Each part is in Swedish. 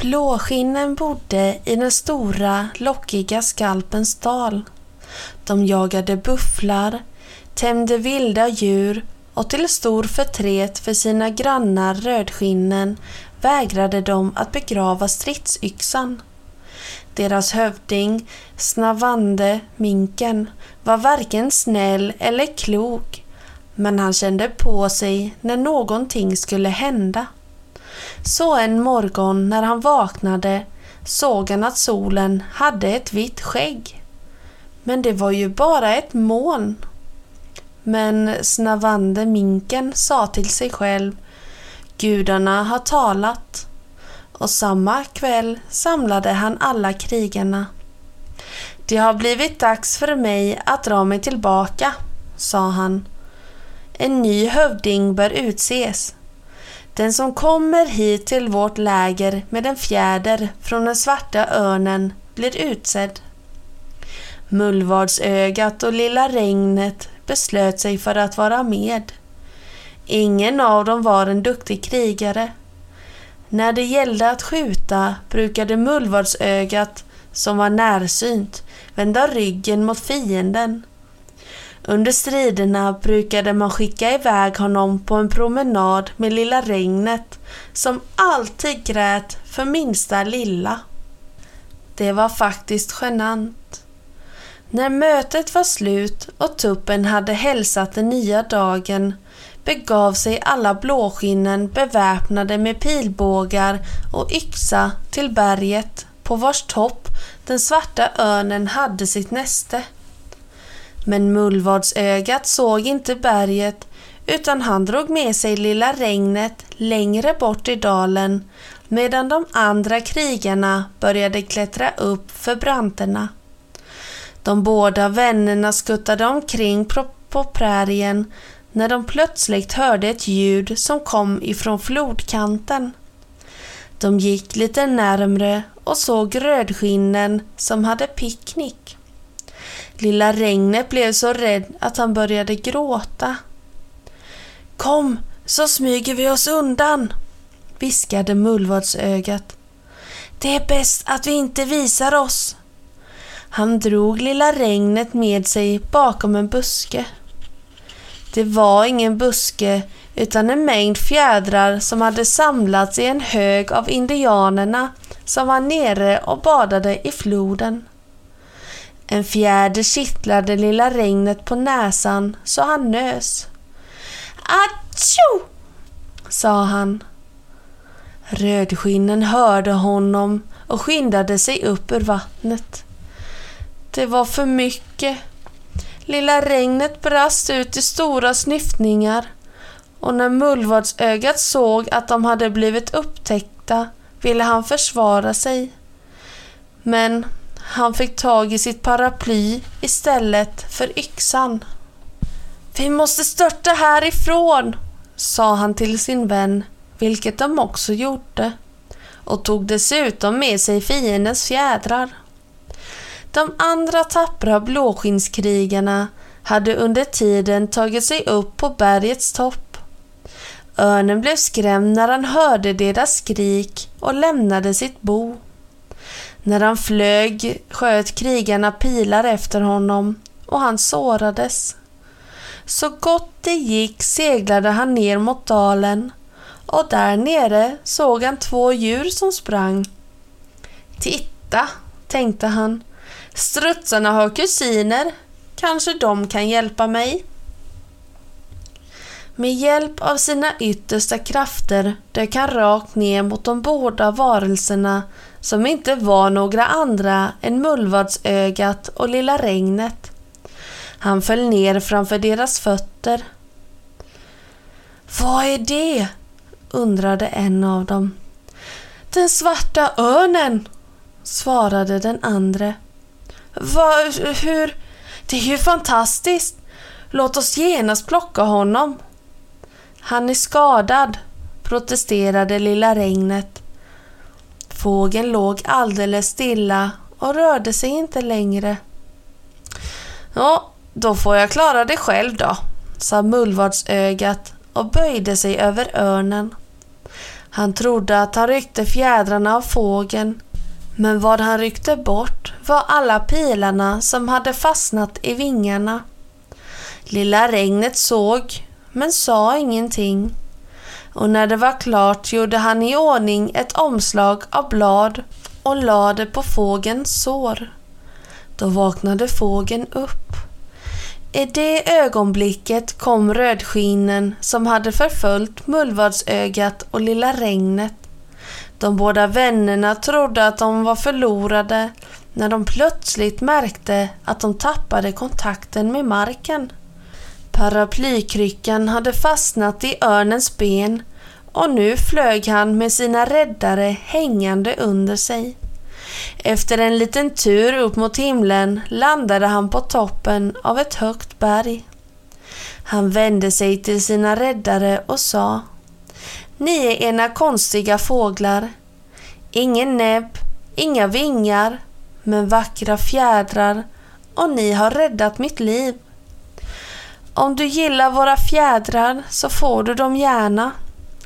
Blåskinnen bodde i den stora, lockiga skalpens dal. De jagade bufflar, tämjde vilda djur och till stor förtret för sina grannar rödskinnen vägrade de att begrava stridsyxan. Deras hövding, Snavande, minken, var varken snäll eller klok, men han kände på sig när någonting skulle hända. Så en morgon när han vaknade såg han att solen hade ett vitt skägg. Men det var ju bara ett moln. Men Snavande minken sa till sig själv Gudarna har talat. Och samma kväll samlade han alla krigarna. Det har blivit dags för mig att dra mig tillbaka, sa han. En ny hövding bör utses. Den som kommer hit till vårt läger med en fjäder från den svarta örnen blir utsedd. Mullvadsögat och Lilla Regnet beslöt sig för att vara med. Ingen av dem var en duktig krigare. När det gällde att skjuta brukade Mullvadsögat, som var närsynt, vända ryggen mot fienden. Under striderna brukade man skicka iväg honom på en promenad med Lilla Regnet som alltid grät för minsta lilla. Det var faktiskt genant. När mötet var slut och tuppen hade hälsat den nya dagen begav sig alla blåskinnen beväpnade med pilbågar och yxa till berget på vars topp den svarta örnen hade sitt näste. Men Mullvadsögat såg inte berget utan han drog med sig lilla regnet längre bort i dalen medan de andra krigarna började klättra upp för branterna. De båda vännerna skuttade omkring på prärien när de plötsligt hörde ett ljud som kom ifrån flodkanten. De gick lite närmre och såg rödskinnen som hade picknick. Lilla regnet blev så rädd att han började gråta. Kom, så smyger vi oss undan, viskade mullvadsögat. Det är bäst att vi inte visar oss. Han drog lilla regnet med sig bakom en buske. Det var ingen buske utan en mängd fjädrar som hade samlats i en hög av indianerna som var nere och badade i floden. En fjäder kittlade lilla regnet på näsan så han nös. Atjo! sa han. Rödskinnen hörde honom och skyndade sig upp ur vattnet. Det var för mycket. Lilla regnet brast ut i stora snyftningar och när mullvadsögat såg att de hade blivit upptäckta ville han försvara sig. Men han fick tag i sitt paraply istället för yxan. Vi måste störta härifrån, sa han till sin vän, vilket de också gjorde, och tog dessutom med sig fiendens fjädrar. De andra tappra blåskinnskrigarna hade under tiden tagit sig upp på bergets topp. Örnen blev skrämd när han hörde deras skrik och lämnade sitt bo. När han flög sköt krigarna pilar efter honom och han sårades. Så gott det gick seglade han ner mot dalen och där nere såg han två djur som sprang. Titta, tänkte han. Strutsarna har kusiner. Kanske de kan hjälpa mig. Med hjälp av sina yttersta krafter dök han rakt ner mot de båda varelserna som inte var några andra än Mullvadsögat och Lilla Regnet. Han föll ner framför deras fötter. Vad är det? undrade en av dem. Den svarta örnen, svarade den andre. Vad, hur? Det är ju fantastiskt! Låt oss genast plocka honom. Han är skadad, protesterade lilla regnet. Fågeln låg alldeles stilla och rörde sig inte längre. Ja, då får jag klara det själv då, sa mullvadsögat och böjde sig över örnen. Han trodde att han ryckte fjädrarna av fågeln, men vad han ryckte bort var alla pilarna som hade fastnat i vingarna. Lilla regnet såg, men sa ingenting. Och när det var klart gjorde han i ordning ett omslag av blad och lade på fågelns sår. Då vaknade fågeln upp. I det ögonblicket kom rödskinen som hade förföljt mullvadsögat och lilla regnet. De båda vännerna trodde att de var förlorade när de plötsligt märkte att de tappade kontakten med marken. Paraplykryckan hade fastnat i örnens ben och nu flög han med sina räddare hängande under sig. Efter en liten tur upp mot himlen landade han på toppen av ett högt berg. Han vände sig till sina räddare och sa Ni är ena konstiga fåglar. Ingen näbb, inga vingar, men vackra fjädrar och ni har räddat mitt liv. Om du gillar våra fjädrar så får du dem gärna,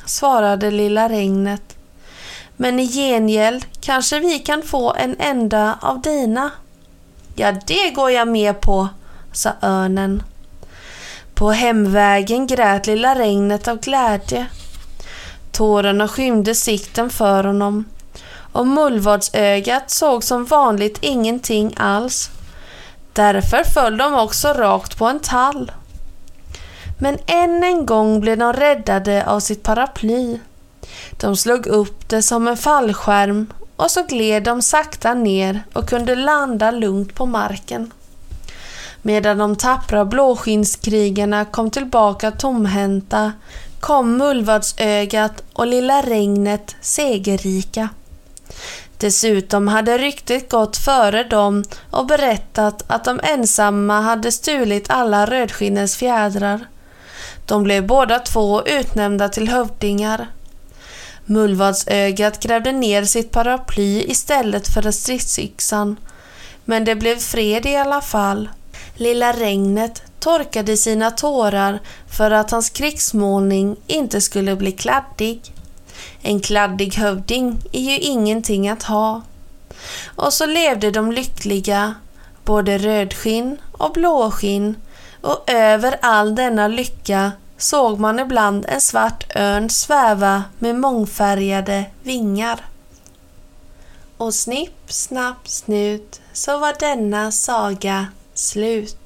svarade lilla regnet. Men i gengäld kanske vi kan få en enda av dina. Ja, det går jag med på, sa örnen. På hemvägen grät lilla regnet av glädje. Tårarna skymde sikten för honom och mullvadsögat såg som vanligt ingenting alls. Därför föll de också rakt på en tall. Men än en gång blev de räddade av sitt paraply. De slog upp det som en fallskärm och så gled de sakta ner och kunde landa lugnt på marken. Medan de tappra blåskinskrigarna kom tillbaka tomhänta kom mullvadsögat och lilla regnet segerrika. Dessutom hade ryktet gått före dem och berättat att de ensamma hade stulit alla rödskinnens fjädrar. De blev båda två utnämnda till hövdingar. Mullvadsögat grävde ner sitt paraply istället för stridsyxan. Men det blev fred i alla fall. Lilla regnet torkade sina tårar för att hans krigsmålning inte skulle bli kladdig. En kladdig hövding är ju ingenting att ha. Och så levde de lyckliga, både rödskinn och blåskinn och över all denna lycka såg man ibland en svart örn sväva med mångfärgade vingar. Och snipp, snapp, snut så var denna saga slut.